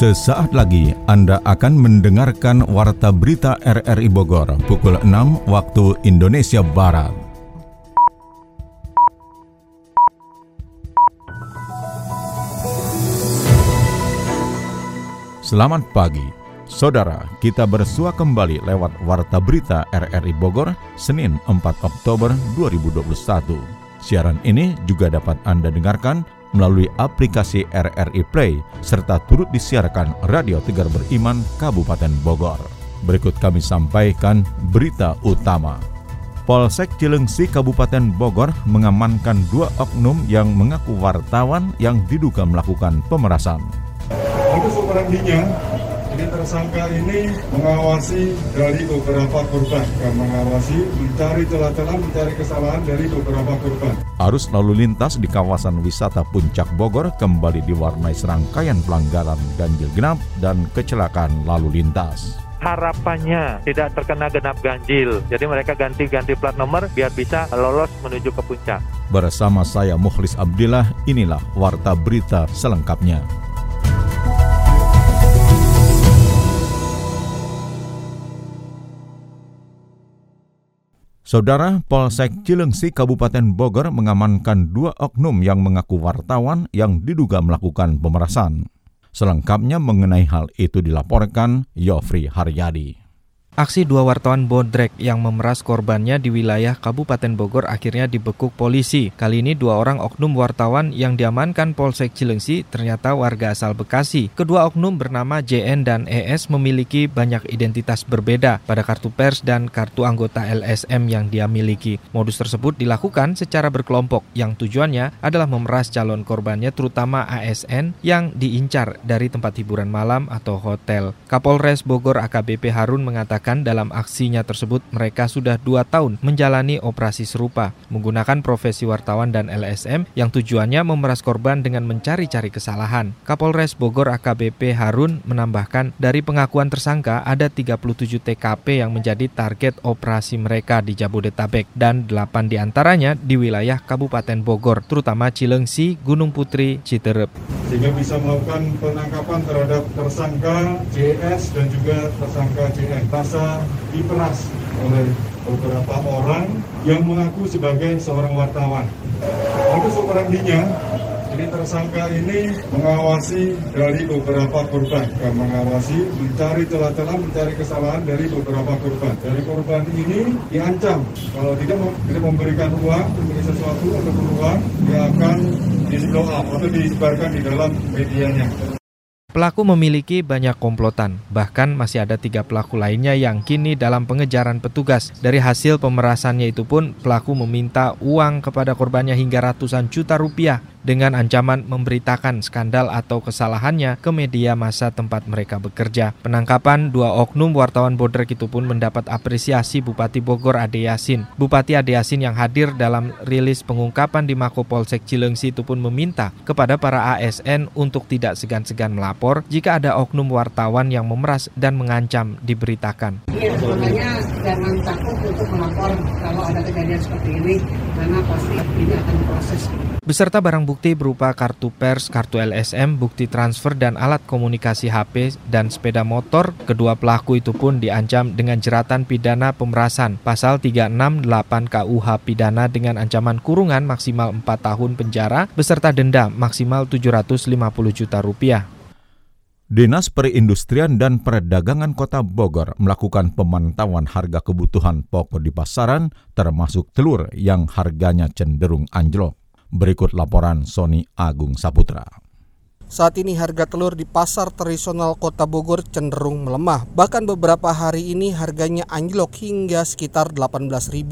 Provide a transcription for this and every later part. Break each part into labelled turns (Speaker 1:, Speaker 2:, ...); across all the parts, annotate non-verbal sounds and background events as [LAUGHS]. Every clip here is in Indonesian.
Speaker 1: Sesaat lagi Anda akan mendengarkan Warta Berita RRI Bogor pukul 6 waktu Indonesia Barat. Selamat pagi, Saudara, kita bersua kembali lewat Warta Berita RRI Bogor, Senin 4 Oktober 2021. Siaran ini juga dapat Anda dengarkan melalui aplikasi RRI Play serta turut disiarkan Radio Tegar Beriman Kabupaten Bogor. Berikut kami sampaikan berita utama. Polsek Cilengsi Kabupaten Bogor mengamankan dua oknum yang mengaku wartawan yang diduga melakukan pemerasan.
Speaker 2: Modus operandinya jadi tersangka ini mengawasi dari beberapa korban, dan mengawasi, mencari celah-celah, mencari kesalahan dari beberapa korban.
Speaker 1: Arus lalu lintas di kawasan wisata Puncak Bogor kembali diwarnai serangkaian pelanggaran ganjil genap dan kecelakaan lalu lintas
Speaker 3: harapannya tidak terkena genap ganjil. Jadi mereka ganti-ganti plat nomor biar bisa lolos menuju ke puncak.
Speaker 1: Bersama saya Mukhlis Abdillah, inilah Warta Berita selengkapnya. Saudara Polsek Cilengsi Kabupaten Bogor mengamankan dua oknum yang mengaku wartawan yang diduga melakukan pemerasan. Selengkapnya mengenai hal itu dilaporkan Yofri Haryadi.
Speaker 4: Aksi dua wartawan bodrek yang memeras korbannya di wilayah Kabupaten Bogor akhirnya dibekuk polisi. Kali ini dua orang oknum wartawan yang diamankan Polsek Cilengsi ternyata warga asal Bekasi. Kedua oknum bernama JN dan ES memiliki banyak identitas berbeda pada kartu pers dan kartu anggota LSM yang dia miliki. Modus tersebut dilakukan secara berkelompok yang tujuannya adalah memeras calon korbannya terutama ASN yang diincar dari tempat hiburan malam atau hotel. Kapolres Bogor AKBP Harun mengatakan mengatakan dalam aksinya tersebut mereka sudah dua tahun menjalani operasi serupa menggunakan profesi wartawan dan LSM yang tujuannya memeras korban dengan mencari-cari kesalahan. Kapolres Bogor AKBP Harun menambahkan dari pengakuan tersangka ada 37 TKP yang menjadi target operasi mereka di Jabodetabek dan 8 di antaranya di wilayah Kabupaten Bogor, terutama Cilengsi, Gunung Putri, Citerep.
Speaker 2: Sehingga bisa melakukan penangkapan terhadap tersangka JS dan juga tersangka JN merasa diperas oleh beberapa orang yang mengaku sebagai seorang wartawan. Modus operandinya, ini tersangka ini mengawasi dari beberapa korban, dan mengawasi, mencari celah-celah, mencari kesalahan dari beberapa korban. Dari korban ini diancam kalau tidak, tidak memberikan uang, memberi sesuatu atau uang, dia akan di atau disebarkan di dalam medianya.
Speaker 4: Pelaku memiliki banyak komplotan, bahkan masih ada tiga pelaku lainnya yang kini dalam pengejaran petugas. Dari hasil pemerasannya itu pun, pelaku meminta uang kepada korbannya hingga ratusan juta rupiah dengan ancaman memberitakan skandal atau kesalahannya ke media masa tempat mereka bekerja. Penangkapan dua oknum wartawan bodrek itu pun mendapat apresiasi Bupati Bogor Ade Yasin. Bupati Ade Yasin yang hadir dalam rilis pengungkapan di Mako Polsek Cilengsi itu pun meminta kepada para ASN untuk tidak segan-segan melapor jika ada oknum wartawan yang memeras dan mengancam diberitakan.
Speaker 5: Iya, sebenarnya jangan takut untuk melapor kalau ada kejadian seperti ini karena pasti ini akan proses
Speaker 4: beserta barang bukti berupa kartu pers, kartu LSM, bukti transfer dan alat komunikasi HP dan sepeda motor. Kedua pelaku itu pun diancam dengan jeratan pidana pemerasan pasal 368 KUH pidana dengan ancaman kurungan maksimal 4 tahun penjara beserta denda maksimal 750 juta rupiah.
Speaker 1: Dinas Perindustrian dan Perdagangan Kota Bogor melakukan pemantauan harga kebutuhan pokok di pasaran termasuk telur yang harganya cenderung anjlok. Berikut laporan Sony Agung Saputra.
Speaker 6: Saat ini harga telur di pasar tradisional Kota Bogor cenderung melemah. Bahkan beberapa hari ini harganya anjlok hingga sekitar Rp18.000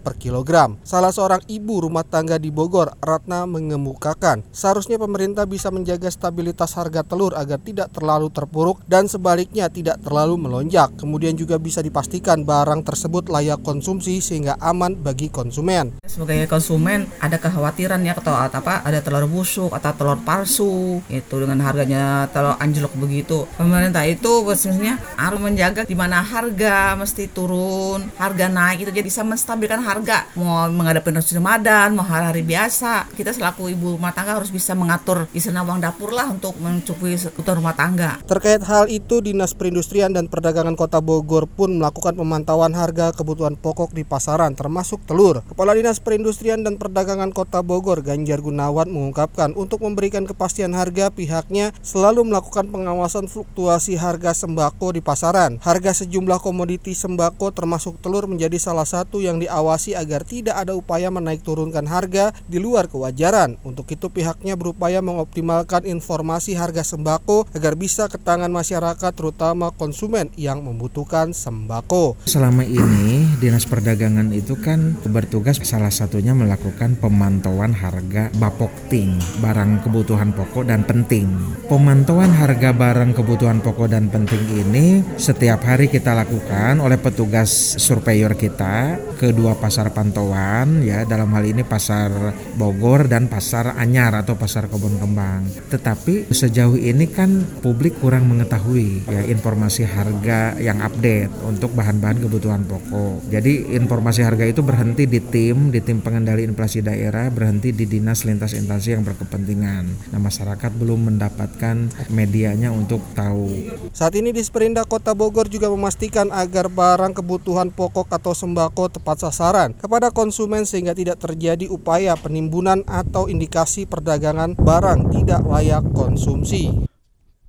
Speaker 6: per kilogram. Salah seorang ibu rumah tangga di Bogor, Ratna mengemukakan, seharusnya pemerintah bisa menjaga stabilitas harga telur agar tidak terlalu terpuruk dan sebaliknya tidak terlalu melonjak. Kemudian juga bisa dipastikan barang tersebut layak konsumsi sehingga aman bagi konsumen.
Speaker 7: Sebagai konsumen ada kekhawatiran ya atau apa ada telur busuk atau telur palsu itu dengan harganya terlalu anjlok begitu. Pemerintah itu sebenarnya harus menjaga di mana harga mesti turun harga naik itu jadi bisa menstabilkan harga. Mau menghadapi Ramadan mau hari-hari biasa kita selaku ibu rumah tangga harus bisa mengatur istilah uang dapur lah untuk mencukupi kebutuhan rumah tangga.
Speaker 6: Terkait hal itu Dinas Perindustrian dan Perdagangan Kota Bogor pun melakukan pemantauan harga kebutuhan pokok di pasaran termasuk telur. Kepala Dinas Perindustrian dan Perdagangan Kota Bogor Ganjar Gunawan mengungkapkan untuk memberikan kepastian harga pihaknya selalu melakukan pengawasan fluktuasi harga sembako di pasaran. Harga sejumlah komoditi sembako termasuk telur menjadi salah satu yang diawasi agar tidak ada upaya menaik turunkan harga di luar kewajaran. Untuk itu pihaknya berupaya mengoptimalkan informasi harga sembako agar bisa ke tangan masyarakat terutama konsumen yang membutuhkan sembako.
Speaker 8: Selama ini Dinas Perdagangan itu kan bertugas salah satunya melakukan pemantauan harga bapokting barang kebutuhan pokok dan penting. Pemantauan harga barang kebutuhan pokok dan penting ini setiap hari kita lakukan oleh petugas surveyor kita ke dua pasar pantauan ya dalam hal ini pasar Bogor dan pasar Anyar atau pasar Kebun Kembang. Tetapi sejauh ini kan publik kurang mengetahui ya informasi harga yang update untuk bahan-bahan kebutuhan pokok. Jadi informasi harga itu berhenti di tim di tim pengendali inflasi daerah berhenti di dinas lintas instansi yang berkepentingan. Nah masyarakat belum mendapatkan medianya untuk tahu.
Speaker 6: Saat ini di Sperinda Kota Bogor juga memastikan agar barang kebutuhan pokok atau sembako tepat sasaran kepada konsumen sehingga tidak terjadi upaya penimbunan atau indikasi perdagangan barang tidak layak konsumsi.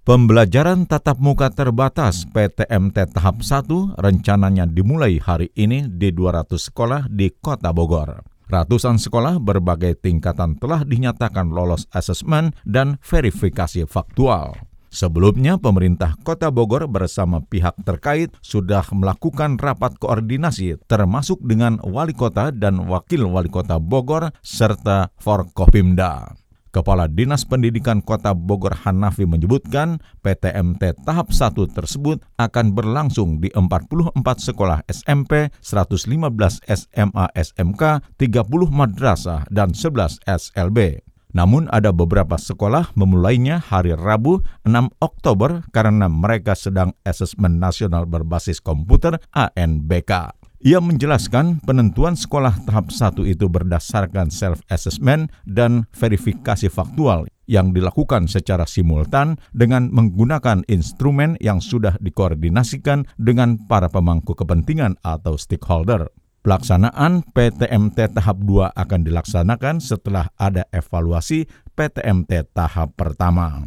Speaker 1: Pembelajaran tatap muka terbatas PTMT tahap 1 rencananya dimulai hari ini di 200 sekolah di Kota Bogor. Ratusan sekolah berbagai tingkatan telah dinyatakan lolos asesmen dan verifikasi faktual. Sebelumnya, pemerintah Kota Bogor bersama pihak terkait sudah melakukan rapat koordinasi termasuk dengan wali kota dan wakil wali kota Bogor serta Forkopimda. Kepala Dinas Pendidikan Kota Bogor Hanafi menyebutkan PTMT tahap 1 tersebut akan berlangsung di 44 sekolah SMP, 115 SMA SMK, 30 madrasah, dan 11 SLB. Namun ada beberapa sekolah memulainya hari Rabu 6 Oktober karena mereka sedang asesmen nasional berbasis komputer ANBK. Ia menjelaskan penentuan sekolah tahap 1 itu berdasarkan self-assessment dan verifikasi faktual yang dilakukan secara simultan dengan menggunakan instrumen yang sudah dikoordinasikan dengan para pemangku kepentingan atau stakeholder. Pelaksanaan PTMT tahap 2 akan dilaksanakan setelah ada evaluasi PTMT tahap pertama.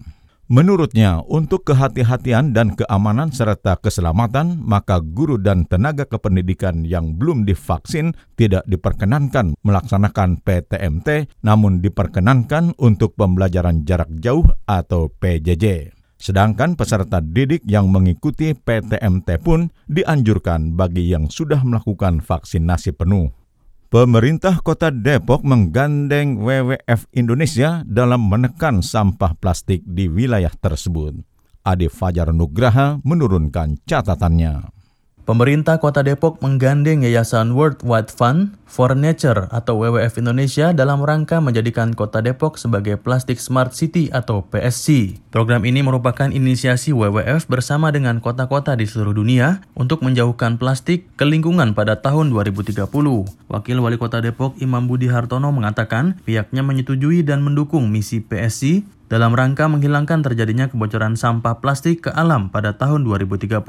Speaker 1: Menurutnya, untuk kehati-hatian dan keamanan serta keselamatan, maka guru dan tenaga kependidikan yang belum divaksin tidak diperkenankan melaksanakan PTMT, namun diperkenankan untuk pembelajaran jarak jauh atau PJJ. Sedangkan peserta didik yang mengikuti PTMT pun dianjurkan bagi yang sudah melakukan vaksinasi penuh. Pemerintah Kota Depok menggandeng WWF Indonesia dalam menekan sampah plastik di wilayah tersebut. Ade Fajar Nugraha menurunkan catatannya.
Speaker 9: Pemerintah Kota Depok menggandeng Yayasan World Wide Fund for Nature atau WWF Indonesia dalam rangka menjadikan Kota Depok sebagai Plastic Smart City atau PSC. Program ini merupakan inisiasi WWF bersama dengan kota-kota di seluruh dunia untuk menjauhkan plastik ke lingkungan pada tahun 2030. Wakil Wali Kota Depok Imam Budi Hartono mengatakan pihaknya menyetujui dan mendukung misi PSC dalam rangka menghilangkan terjadinya kebocoran sampah plastik ke alam pada tahun 2030.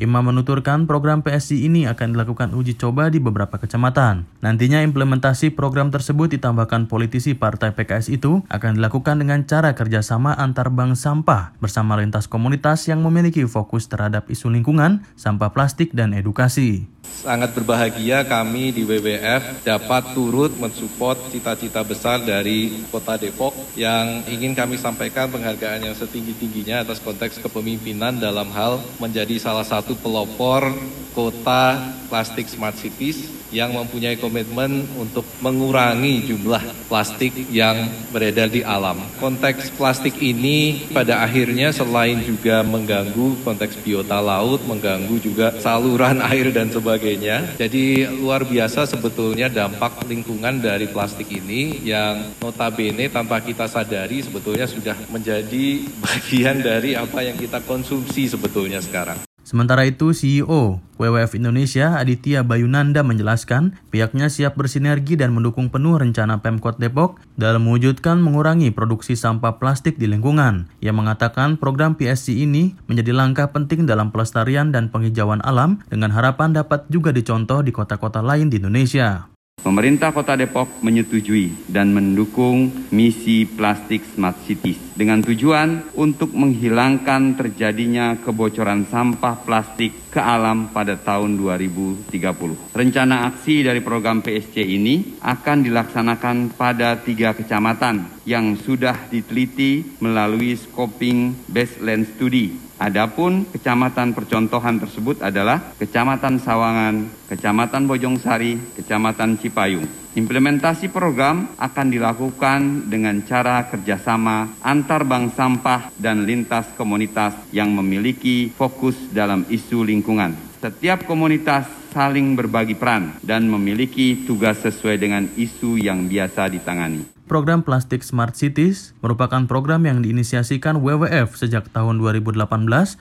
Speaker 9: Imam menuturkan program PSC ini akan dilakukan uji coba di beberapa kecamatan. Nantinya implementasi program tersebut ditambahkan politisi partai PKS itu akan dilakukan dengan cara kerjasama antar bank sampah bersama lintas komunitas yang memiliki fokus terhadap isu lingkungan, sampah plastik, dan edukasi.
Speaker 10: Sangat berbahagia kami di WWF dapat turut mensupport cita-cita besar dari Kota Depok yang ingin kami sampaikan penghargaan yang setinggi-tingginya atas konteks kepemimpinan dalam hal menjadi salah satu pelopor kota plastik smart cities yang mempunyai komitmen untuk mengurangi jumlah plastik yang beredar di alam. Konteks plastik ini pada akhirnya selain juga mengganggu konteks biota laut, mengganggu juga saluran [LAUGHS] air dan sebagainya. Jadi luar biasa sebetulnya dampak lingkungan dari plastik ini yang notabene tanpa kita sadari sebetulnya sudah menjadi [LAUGHS] bagian dari apa yang kita konsumsi sebetulnya sekarang.
Speaker 9: Sementara itu, CEO WWF Indonesia Aditya Bayunanda menjelaskan pihaknya siap bersinergi dan mendukung penuh rencana Pemkot Depok dalam mewujudkan mengurangi produksi sampah plastik di lingkungan. Ia mengatakan program PSC ini menjadi langkah penting dalam pelestarian dan penghijauan alam dengan harapan dapat juga dicontoh di kota-kota lain di Indonesia.
Speaker 11: Pemerintah Kota Depok menyetujui dan mendukung misi Plastik Smart Cities dengan tujuan untuk menghilangkan terjadinya kebocoran sampah plastik ke alam pada tahun 2030. Rencana aksi dari program PSC ini akan dilaksanakan pada tiga kecamatan yang sudah diteliti melalui scoping baseline study Adapun kecamatan percontohan tersebut adalah Kecamatan Sawangan, Kecamatan Bojongsari, Kecamatan Cipayung. Implementasi program akan dilakukan dengan cara kerjasama antar bank sampah dan lintas komunitas yang memiliki fokus dalam isu lingkungan. Setiap komunitas saling berbagi peran dan memiliki tugas sesuai dengan isu yang biasa ditangani.
Speaker 9: Program Plastik Smart Cities merupakan program yang diinisiasikan WWF sejak tahun 2018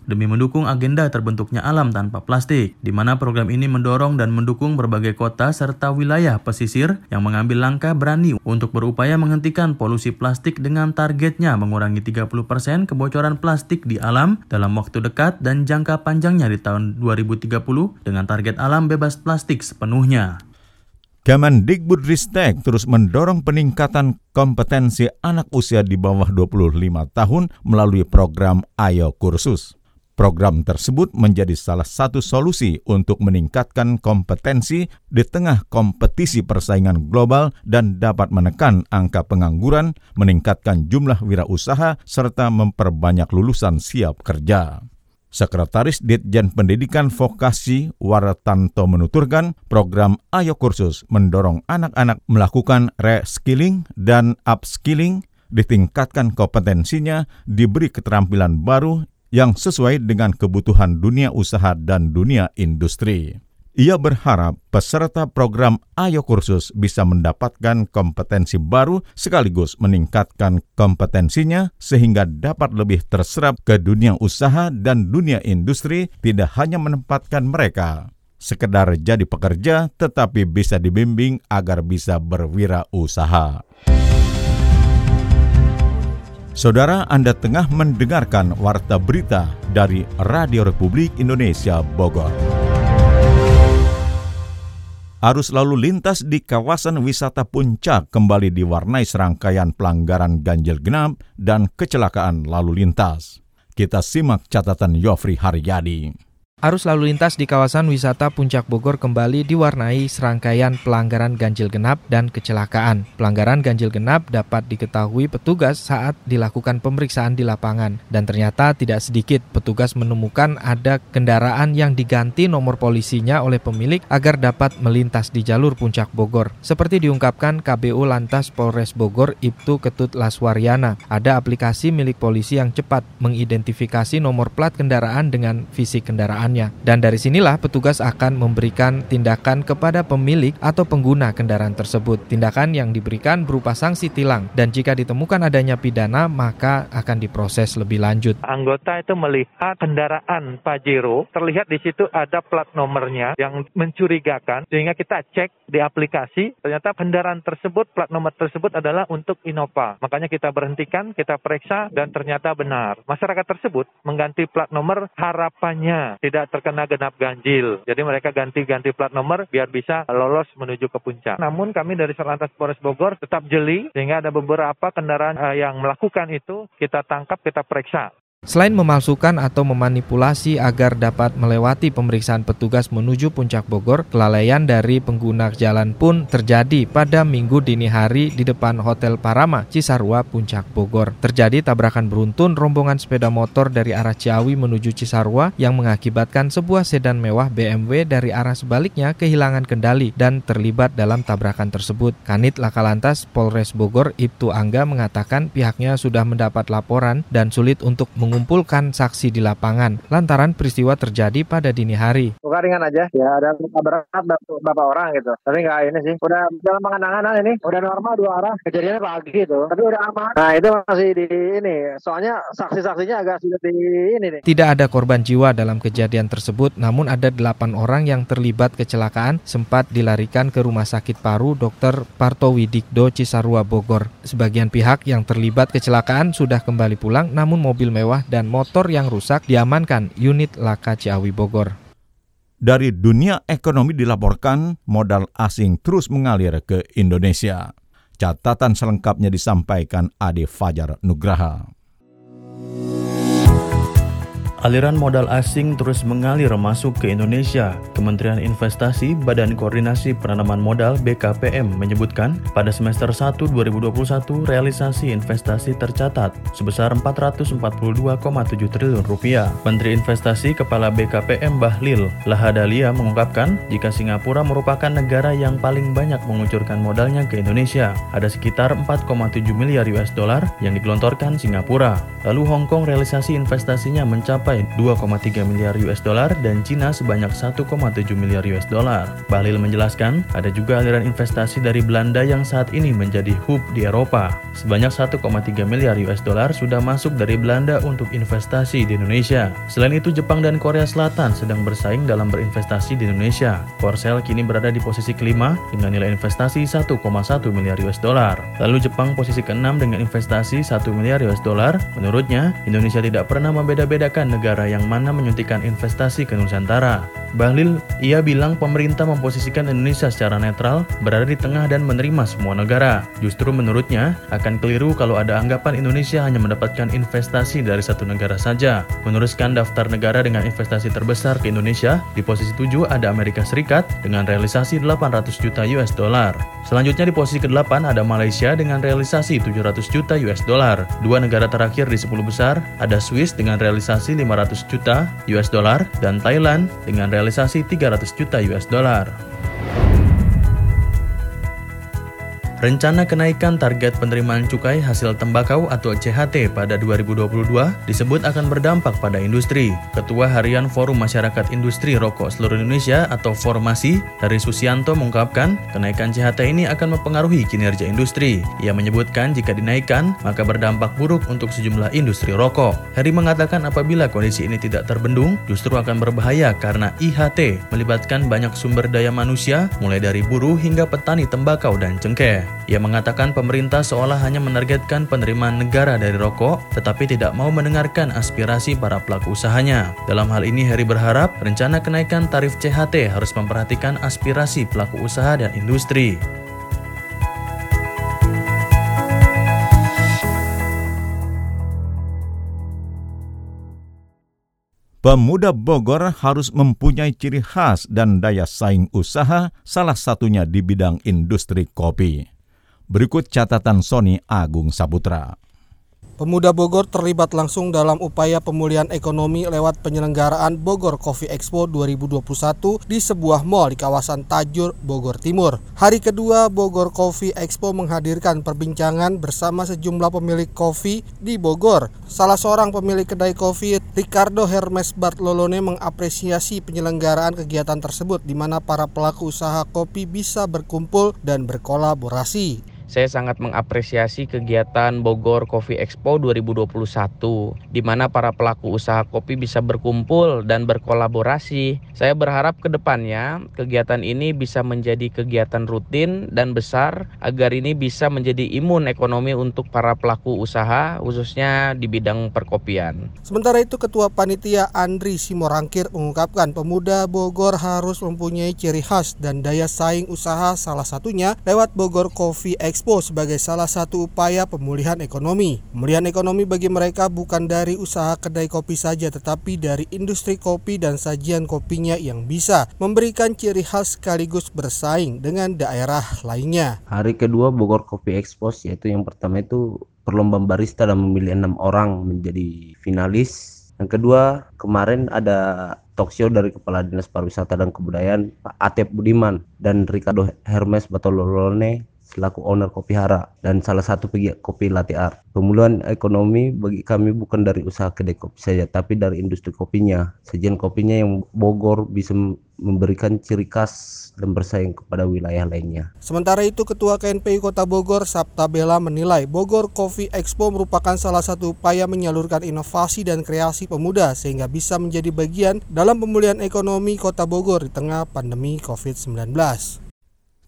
Speaker 9: demi mendukung agenda terbentuknya alam tanpa plastik, di mana program ini mendorong dan mendukung berbagai kota serta wilayah pesisir yang mengambil langkah berani untuk berupaya menghentikan polusi plastik dengan targetnya mengurangi 30% kebocoran plastik di alam dalam waktu dekat dan jangka panjangnya di tahun 2030 dengan target alam bebas plastik sepenuhnya.
Speaker 1: Kemendikbudristek terus mendorong peningkatan kompetensi anak usia di bawah 25 tahun melalui program Ayo Kursus. Program tersebut menjadi salah satu solusi untuk meningkatkan kompetensi di tengah kompetisi persaingan global dan dapat menekan angka pengangguran, meningkatkan jumlah wirausaha, serta memperbanyak lulusan siap kerja. Sekretaris Ditjen Pendidikan Vokasi Waratanto menuturkan program Ayo Kursus mendorong anak-anak melakukan reskilling dan upskilling, ditingkatkan kompetensinya, diberi keterampilan baru yang sesuai dengan kebutuhan dunia usaha dan dunia industri. Ia berharap peserta program Ayo Kursus bisa mendapatkan kompetensi baru sekaligus meningkatkan kompetensinya sehingga dapat lebih terserap ke dunia usaha dan dunia industri tidak hanya menempatkan mereka sekedar jadi pekerja tetapi bisa dibimbing agar bisa berwirausaha. Saudara Anda tengah mendengarkan Warta Berita dari Radio Republik Indonesia Bogor. Arus lalu lintas di kawasan wisata puncak kembali diwarnai serangkaian pelanggaran ganjil genap dan kecelakaan lalu lintas. Kita simak catatan Yofri Haryadi.
Speaker 4: Arus lalu lintas di kawasan wisata Puncak Bogor kembali diwarnai serangkaian pelanggaran ganjil genap dan kecelakaan. Pelanggaran ganjil genap dapat diketahui petugas saat dilakukan pemeriksaan di lapangan dan ternyata tidak sedikit petugas menemukan ada kendaraan yang diganti nomor polisinya oleh pemilik agar dapat melintas di jalur Puncak Bogor. Seperti diungkapkan KBU Lantas Polres Bogor Ibtu Ketut Laswaryana, ada aplikasi milik polisi yang cepat mengidentifikasi nomor plat kendaraan dengan fisik kendaraan kendaraannya. Dan dari sinilah petugas akan memberikan tindakan kepada pemilik atau pengguna kendaraan tersebut. Tindakan yang diberikan berupa sanksi tilang dan jika ditemukan adanya pidana maka akan diproses lebih lanjut.
Speaker 3: Anggota itu melihat kendaraan Pajero, terlihat di situ ada plat nomornya yang mencurigakan sehingga kita cek di aplikasi ternyata kendaraan tersebut plat nomor tersebut adalah untuk Innova. Makanya kita berhentikan, kita periksa dan ternyata benar. Masyarakat tersebut mengganti plat nomor harapannya tidak tidak terkena genap ganjil. Jadi mereka ganti-ganti plat nomor biar bisa lolos menuju ke puncak. Namun kami dari Satlantas Polres Bogor tetap jeli sehingga ada beberapa kendaraan uh, yang melakukan itu kita tangkap, kita periksa.
Speaker 4: Selain memalsukan atau memanipulasi agar dapat melewati pemeriksaan petugas menuju puncak Bogor, kelalaian dari pengguna jalan pun terjadi pada minggu dini hari di depan Hotel Parama, Cisarua, Puncak Bogor. Terjadi tabrakan beruntun rombongan sepeda motor dari arah Ciawi menuju Cisarua yang mengakibatkan sebuah sedan mewah BMW dari arah sebaliknya kehilangan kendali dan terlibat dalam tabrakan tersebut. Kanit Lakalantas Polres Bogor Ibtu Angga mengatakan pihaknya sudah mendapat laporan dan sulit untuk mengumpulkan saksi di lapangan lantaran peristiwa terjadi pada dini hari.
Speaker 12: Luka ringan aja, ya ada luka berat beberapa orang gitu. Tapi nggak ini sih, udah dalam pengenangan ini, udah normal dua arah. Kejadiannya pagi itu, tapi udah aman. Nah itu masih di ini, soalnya saksi-saksinya agak sulit di ini nih.
Speaker 4: Tidak ada korban jiwa dalam kejadian tersebut, namun ada delapan orang yang terlibat kecelakaan sempat dilarikan ke Rumah Sakit Paru Dr. Parto Widikdo Cisarua Bogor. Sebagian pihak yang terlibat kecelakaan sudah kembali pulang, namun mobil mewah dan motor yang rusak diamankan unit Laka Ciawi Bogor.
Speaker 1: Dari dunia ekonomi dilaporkan modal asing terus mengalir ke Indonesia. Catatan selengkapnya disampaikan Ade Fajar Nugraha.
Speaker 9: Aliran modal asing terus mengalir masuk ke Indonesia. Kementerian Investasi Badan Koordinasi Penanaman Modal BKPM menyebutkan pada semester 1 2021 realisasi investasi tercatat sebesar 442,7 triliun rupiah. Menteri Investasi Kepala BKPM Bahlil Lahadalia mengungkapkan jika Singapura merupakan negara yang paling banyak mengucurkan modalnya ke Indonesia. Ada sekitar 4,7 miliar US dollar yang digelontorkan Singapura. Lalu Hong Kong realisasi investasinya mencapai mencapai 2,3 miliar US dollar dan Cina sebanyak 1,7 miliar US dollar. Bahlil menjelaskan, ada juga aliran investasi dari Belanda yang saat ini menjadi hub di Eropa. Sebanyak 1,3 miliar US dollar sudah masuk dari Belanda untuk investasi di Indonesia. Selain itu, Jepang dan Korea Selatan sedang bersaing dalam berinvestasi di Indonesia. Korsel kini berada di posisi kelima dengan nilai investasi 1,1 miliar US dollar. Lalu Jepang posisi keenam dengan investasi 1 miliar US dollar. Menurutnya, Indonesia tidak pernah membeda-bedakan negara yang mana menyuntikkan investasi ke Nusantara. Bahlil, ia bilang pemerintah memposisikan Indonesia secara netral, berada di tengah dan menerima semua negara. Justru menurutnya, akan keliru kalau ada anggapan Indonesia hanya mendapatkan investasi dari satu negara saja. Meneruskan daftar negara dengan investasi terbesar ke Indonesia, di posisi 7 ada Amerika Serikat dengan realisasi 800 juta US dollar. Selanjutnya di posisi ke-8 ada Malaysia dengan realisasi 700 juta US dollar. Dua negara terakhir di 10 besar ada Swiss dengan realisasi 500 juta US dollar dan Thailand dengan realisasi 300 juta US dollar. Rencana kenaikan target penerimaan cukai hasil tembakau atau CHT pada 2022 disebut akan berdampak pada industri. Ketua Harian Forum Masyarakat Industri Rokok Seluruh Indonesia atau Formasi, Hari Susianto mengungkapkan kenaikan CHT ini akan mempengaruhi kinerja industri. Ia menyebutkan jika dinaikkan, maka berdampak buruk untuk sejumlah industri rokok. Heri mengatakan apabila kondisi ini tidak terbendung, justru akan berbahaya karena IHT melibatkan banyak sumber daya manusia, mulai dari buruh hingga petani tembakau dan cengkeh. Ia mengatakan pemerintah seolah hanya menargetkan penerimaan negara dari rokok, tetapi tidak mau mendengarkan aspirasi para pelaku usahanya. Dalam hal ini, Heri berharap rencana kenaikan tarif CHT harus memperhatikan aspirasi pelaku usaha dan industri.
Speaker 1: Pemuda Bogor harus mempunyai ciri khas dan daya saing usaha, salah satunya di bidang industri kopi. Berikut catatan Sony Agung Saputra.
Speaker 6: Pemuda Bogor terlibat langsung dalam upaya pemulihan ekonomi lewat penyelenggaraan Bogor Coffee Expo 2021 di sebuah mall di kawasan Tajur, Bogor Timur. Hari kedua Bogor Coffee Expo menghadirkan perbincangan bersama sejumlah pemilik kopi di Bogor. Salah seorang pemilik kedai kopi, Ricardo Hermes Bartolone mengapresiasi penyelenggaraan kegiatan tersebut di mana para pelaku usaha kopi bisa berkumpul dan berkolaborasi.
Speaker 13: Saya sangat mengapresiasi kegiatan Bogor Coffee Expo 2021 di mana para pelaku usaha kopi bisa berkumpul dan berkolaborasi. Saya berharap ke depannya kegiatan ini bisa menjadi kegiatan rutin dan besar agar ini bisa menjadi imun ekonomi untuk para pelaku usaha khususnya di bidang perkopian.
Speaker 6: Sementara itu Ketua Panitia Andri Simorangkir mengungkapkan pemuda Bogor harus mempunyai ciri khas dan daya saing usaha salah satunya lewat Bogor Coffee Expo Expo sebagai salah satu upaya pemulihan ekonomi. Pemulihan ekonomi bagi mereka bukan dari usaha kedai kopi saja tetapi dari industri kopi dan sajian kopinya yang bisa memberikan ciri khas sekaligus bersaing dengan daerah lainnya.
Speaker 14: Hari kedua Bogor Coffee Expo yaitu yang pertama itu perlombaan barista dan memilih enam orang menjadi finalis yang kedua, kemarin ada talk show dari Kepala Dinas Pariwisata dan Kebudayaan Pak Atep Budiman dan Ricardo Hermes Batololone selaku owner Kopi Hara dan salah satu pegiat kopi latte art. Pemulihan ekonomi bagi kami bukan dari usaha kedai kopi saja, tapi dari industri kopinya. Sajian kopinya yang Bogor bisa memberikan ciri khas dan bersaing kepada wilayah lainnya.
Speaker 6: Sementara itu, Ketua KNPI Kota Bogor, Sabta Bella menilai Bogor Coffee Expo merupakan salah satu upaya menyalurkan inovasi dan kreasi pemuda sehingga bisa menjadi bagian dalam pemulihan ekonomi Kota Bogor di tengah pandemi COVID-19.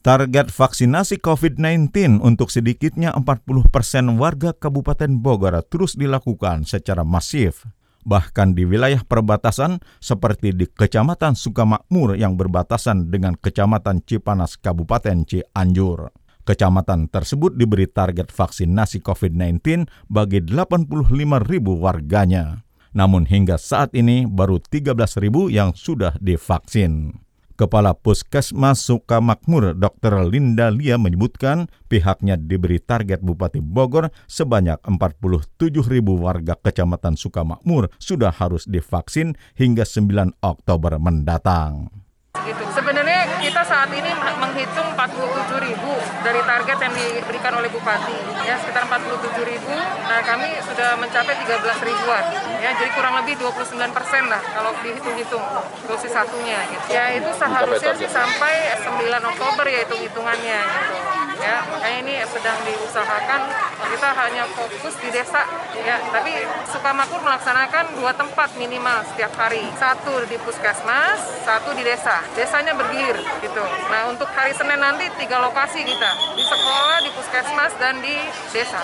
Speaker 1: Target vaksinasi COVID-19 untuk sedikitnya 40 persen warga Kabupaten Bogor terus dilakukan secara masif. Bahkan di wilayah perbatasan seperti di Kecamatan Sukamakmur yang berbatasan dengan Kecamatan Cipanas Kabupaten Cianjur. Kecamatan tersebut diberi target vaksinasi COVID-19 bagi 85 ribu warganya. Namun hingga saat ini baru 13 ribu yang sudah divaksin. Kepala Puskesmas Sukamakmur Dr. Linda Lia menyebutkan pihaknya diberi target Bupati Bogor sebanyak 47 ribu warga Kecamatan Sukamakmur sudah harus divaksin hingga 9 Oktober mendatang.
Speaker 15: Gitu. Sebenarnya kita saat ini menghitung 47 ribu dari target yang diberikan oleh Bupati, ya sekitar 47 ribu. Nah kami sudah mencapai 13 ribuan, ya jadi kurang lebih 29 persen lah kalau dihitung-hitung dosis satunya. Gitu. Ya itu seharusnya sih sampai 9 Oktober ya hitung-hitungannya. Gitu ya makanya ini sedang diusahakan kita hanya fokus di desa ya tapi Sukamakmur melaksanakan dua tempat minimal setiap hari satu di puskesmas satu di desa desanya bergilir gitu nah untuk hari Senin nanti tiga lokasi kita di sekolah di puskesmas dan di desa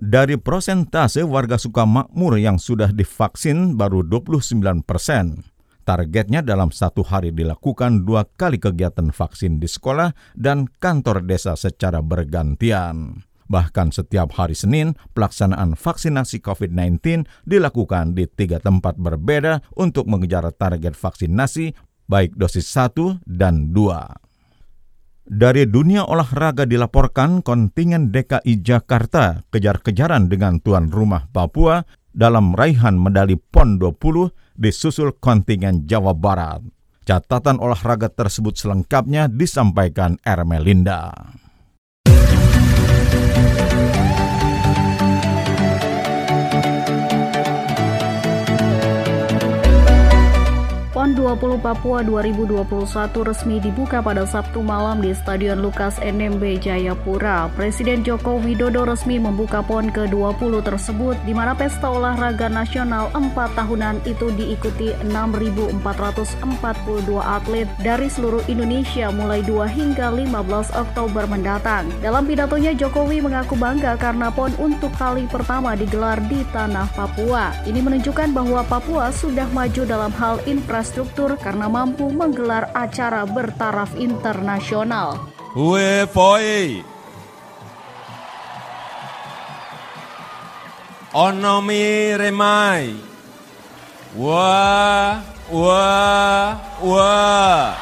Speaker 1: dari prosentase warga Sukamakmur yang sudah divaksin baru 29 persen. Targetnya dalam satu hari dilakukan dua kali kegiatan vaksin di sekolah dan kantor desa secara bergantian. Bahkan setiap hari Senin, pelaksanaan vaksinasi COVID-19 dilakukan di tiga tempat berbeda untuk mengejar target vaksinasi baik dosis 1 dan 2. Dari dunia olahraga dilaporkan kontingen DKI Jakarta kejar-kejaran dengan tuan rumah Papua dalam raihan medali PON 20 disusul kontingen Jawa Barat. Catatan olahraga tersebut selengkapnya disampaikan Ermelinda.
Speaker 16: 20 Papua 2021 resmi dibuka pada Sabtu malam di Stadion Lukas NMB Jayapura. Presiden Joko Widodo resmi membuka PON ke-20 tersebut di mana pesta olahraga nasional 4 tahunan itu diikuti 6.442 atlet dari seluruh Indonesia mulai 2 hingga 15 Oktober mendatang. Dalam pidatonya Jokowi mengaku bangga karena PON untuk kali pertama digelar di tanah Papua. Ini menunjukkan bahwa Papua sudah maju dalam hal infrastruktur infrastruktur karena mampu menggelar acara bertaraf internasional.
Speaker 17: Uefoi Onomi remai Wah, wah, wah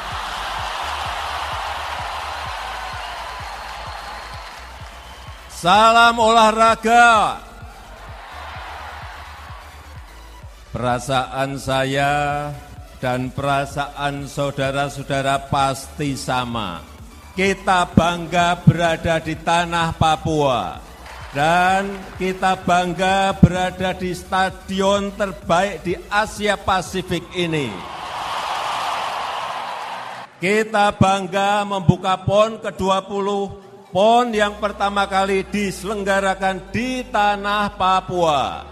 Speaker 17: Salam olahraga. Perasaan saya dan perasaan saudara-saudara pasti sama. Kita bangga berada di tanah Papua dan kita bangga berada di stadion terbaik di Asia Pasifik ini. Kita bangga membuka PON ke-20, PON yang pertama kali diselenggarakan di tanah Papua.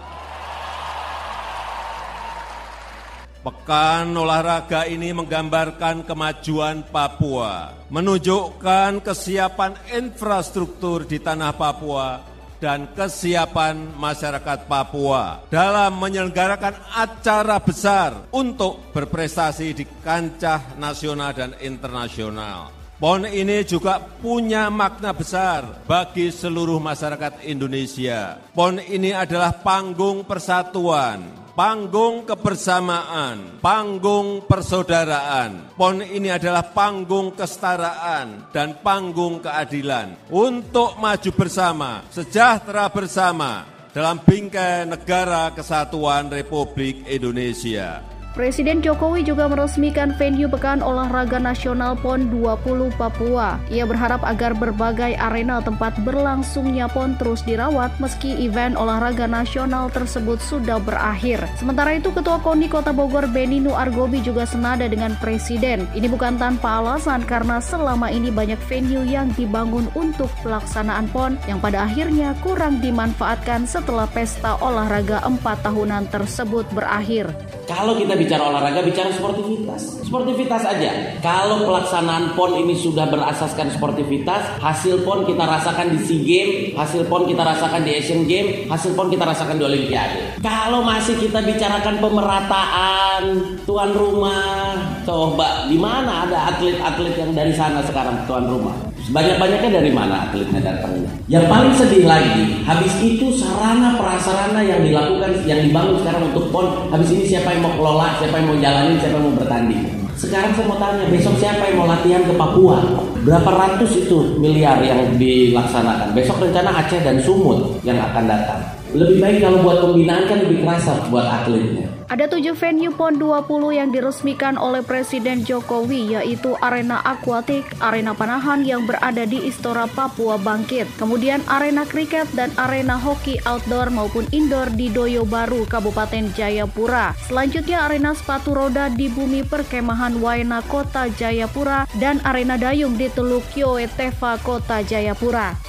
Speaker 17: Pekan olahraga ini menggambarkan kemajuan Papua, menunjukkan kesiapan infrastruktur di tanah Papua dan kesiapan masyarakat Papua dalam menyelenggarakan acara besar untuk berprestasi di kancah nasional dan internasional. PON ini juga punya makna besar bagi seluruh masyarakat Indonesia. PON ini adalah panggung persatuan, panggung kebersamaan, panggung persaudaraan. PON ini adalah panggung kesetaraan dan panggung keadilan. Untuk maju bersama, sejahtera bersama dalam bingkai negara kesatuan Republik Indonesia.
Speaker 16: Presiden Jokowi juga meresmikan venue Pekan Olahraga Nasional PON 20 Papua. Ia berharap agar berbagai arena tempat berlangsungnya PON terus dirawat meski event olahraga nasional tersebut sudah berakhir. Sementara itu Ketua KONI Kota Bogor Beninu Argobi juga senada dengan Presiden. Ini bukan tanpa alasan karena selama ini banyak venue yang dibangun untuk pelaksanaan PON yang pada akhirnya kurang dimanfaatkan setelah pesta olahraga empat tahunan tersebut berakhir.
Speaker 18: Kalau kita bicara olahraga, bicara sportivitas. Sportivitas aja. Kalau pelaksanaan PON ini sudah berasaskan sportivitas, hasil PON kita rasakan di SEA Games, hasil PON kita rasakan di Asian Games, hasil PON kita rasakan di Olimpiade. Kalau masih kita bicarakan pemerataan, tuan rumah, coba di mana ada atlet-atlet yang dari sana sekarang tuan rumah? Banyak-banyaknya dari mana atletnya datangnya? Yang paling sedih lagi, habis itu sarana prasarana yang dilakukan, yang dibangun sekarang untuk PON, habis ini siapa yang mau kelola, siapa yang mau jalanin, siapa yang mau bertanding. Sekarang saya mau tanya, besok siapa yang mau latihan ke Papua? Berapa ratus itu miliar yang dilaksanakan? Besok rencana Aceh dan Sumut yang akan datang. Lebih baik kalau buat pembinaan kan lebih kerasa buat atletnya.
Speaker 16: Ada tujuh venue PON 20 yang diresmikan oleh Presiden Jokowi yaitu Arena Aquatic, Arena Panahan yang berada di Istora Papua Bangkit, kemudian Arena Kriket dan Arena Hoki Outdoor maupun Indoor di Doyo Baru, Kabupaten Jayapura. Selanjutnya Arena Sepatu Roda di Bumi Perkemahan Waena Kota Jayapura dan Arena Dayung di Teluk Kyoe Teva Kota Jayapura.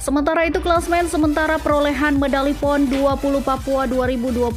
Speaker 16: Sementara itu klasmen sementara perolehan medali PON 20 Papua 2021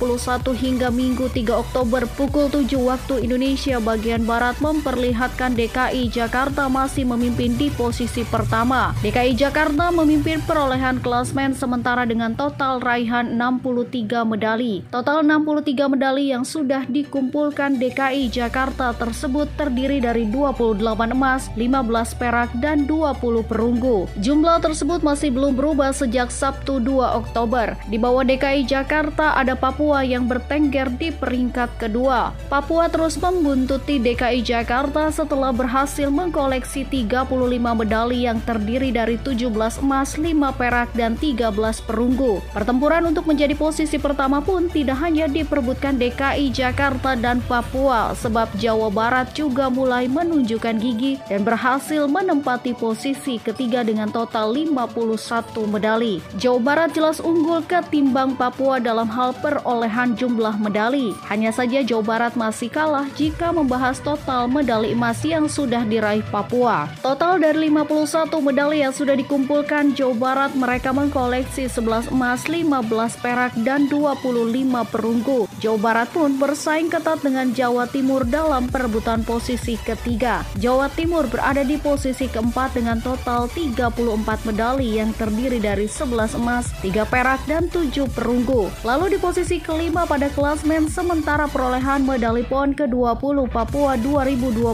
Speaker 16: hingga Minggu 3 Oktober pukul 7 waktu Indonesia bagian Barat memperlihatkan DKI Jakarta masih memimpin di posisi pertama. DKI Jakarta memimpin perolehan klasmen sementara dengan total raihan 63 medali. Total 63 medali yang sudah dikumpulkan DKI Jakarta tersebut terdiri dari 28 emas, 15 perak, dan 20 perunggu. Jumlah tersebut masih belum berubah sejak Sabtu 2 Oktober. Di bawah DKI Jakarta ada Papua yang bertengger di peringkat kedua. Papua terus membuntuti DKI Jakarta setelah berhasil mengkoleksi 35 medali yang terdiri dari 17 emas, 5 perak, dan 13 perunggu. Pertempuran untuk menjadi posisi pertama pun tidak hanya diperebutkan DKI Jakarta dan Papua, sebab Jawa Barat juga mulai menunjukkan gigi dan berhasil menempati posisi ketiga dengan total 50 satu medali. Jawa Barat jelas unggul ketimbang Papua dalam hal perolehan jumlah medali. Hanya saja Jawa Barat masih kalah jika membahas total medali emas yang sudah diraih Papua. Total dari 51 medali yang sudah dikumpulkan Jawa Barat mereka mengkoleksi 11 emas, 15 perak, dan 25 perunggu. Jawa Barat pun bersaing ketat dengan Jawa Timur dalam perebutan posisi ketiga. Jawa Timur berada di posisi keempat dengan total 34 medali terdiri dari 11 emas, 3 perak, dan 7 perunggu. Lalu di posisi kelima pada klasmen sementara perolehan medali PON ke-20 Papua 2021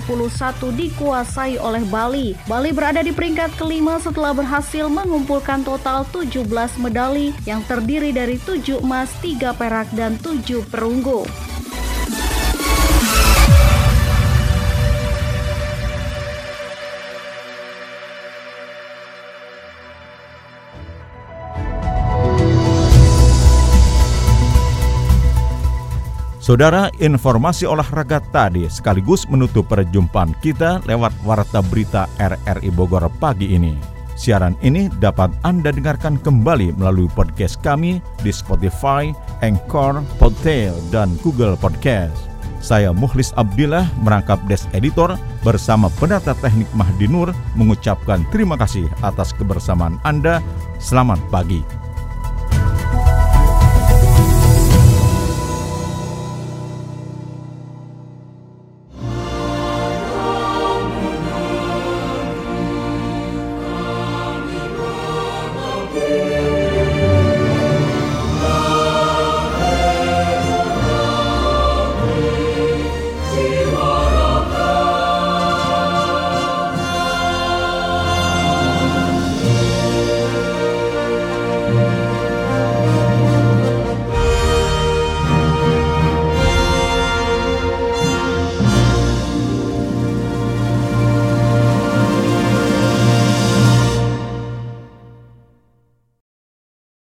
Speaker 16: dikuasai oleh Bali. Bali berada di peringkat kelima setelah berhasil mengumpulkan total 17 medali yang terdiri dari 7 emas, 3 perak, dan 7 perunggu.
Speaker 1: Saudara, informasi olahraga tadi sekaligus menutup perjumpaan kita lewat Warta Berita RRI Bogor pagi ini. Siaran ini dapat Anda dengarkan kembali melalui podcast kami di Spotify, Anchor, Podtail, dan Google Podcast. Saya Muhlis Abdillah merangkap Des Editor bersama penata teknik Mahdi Nur mengucapkan terima kasih atas kebersamaan Anda. Selamat pagi.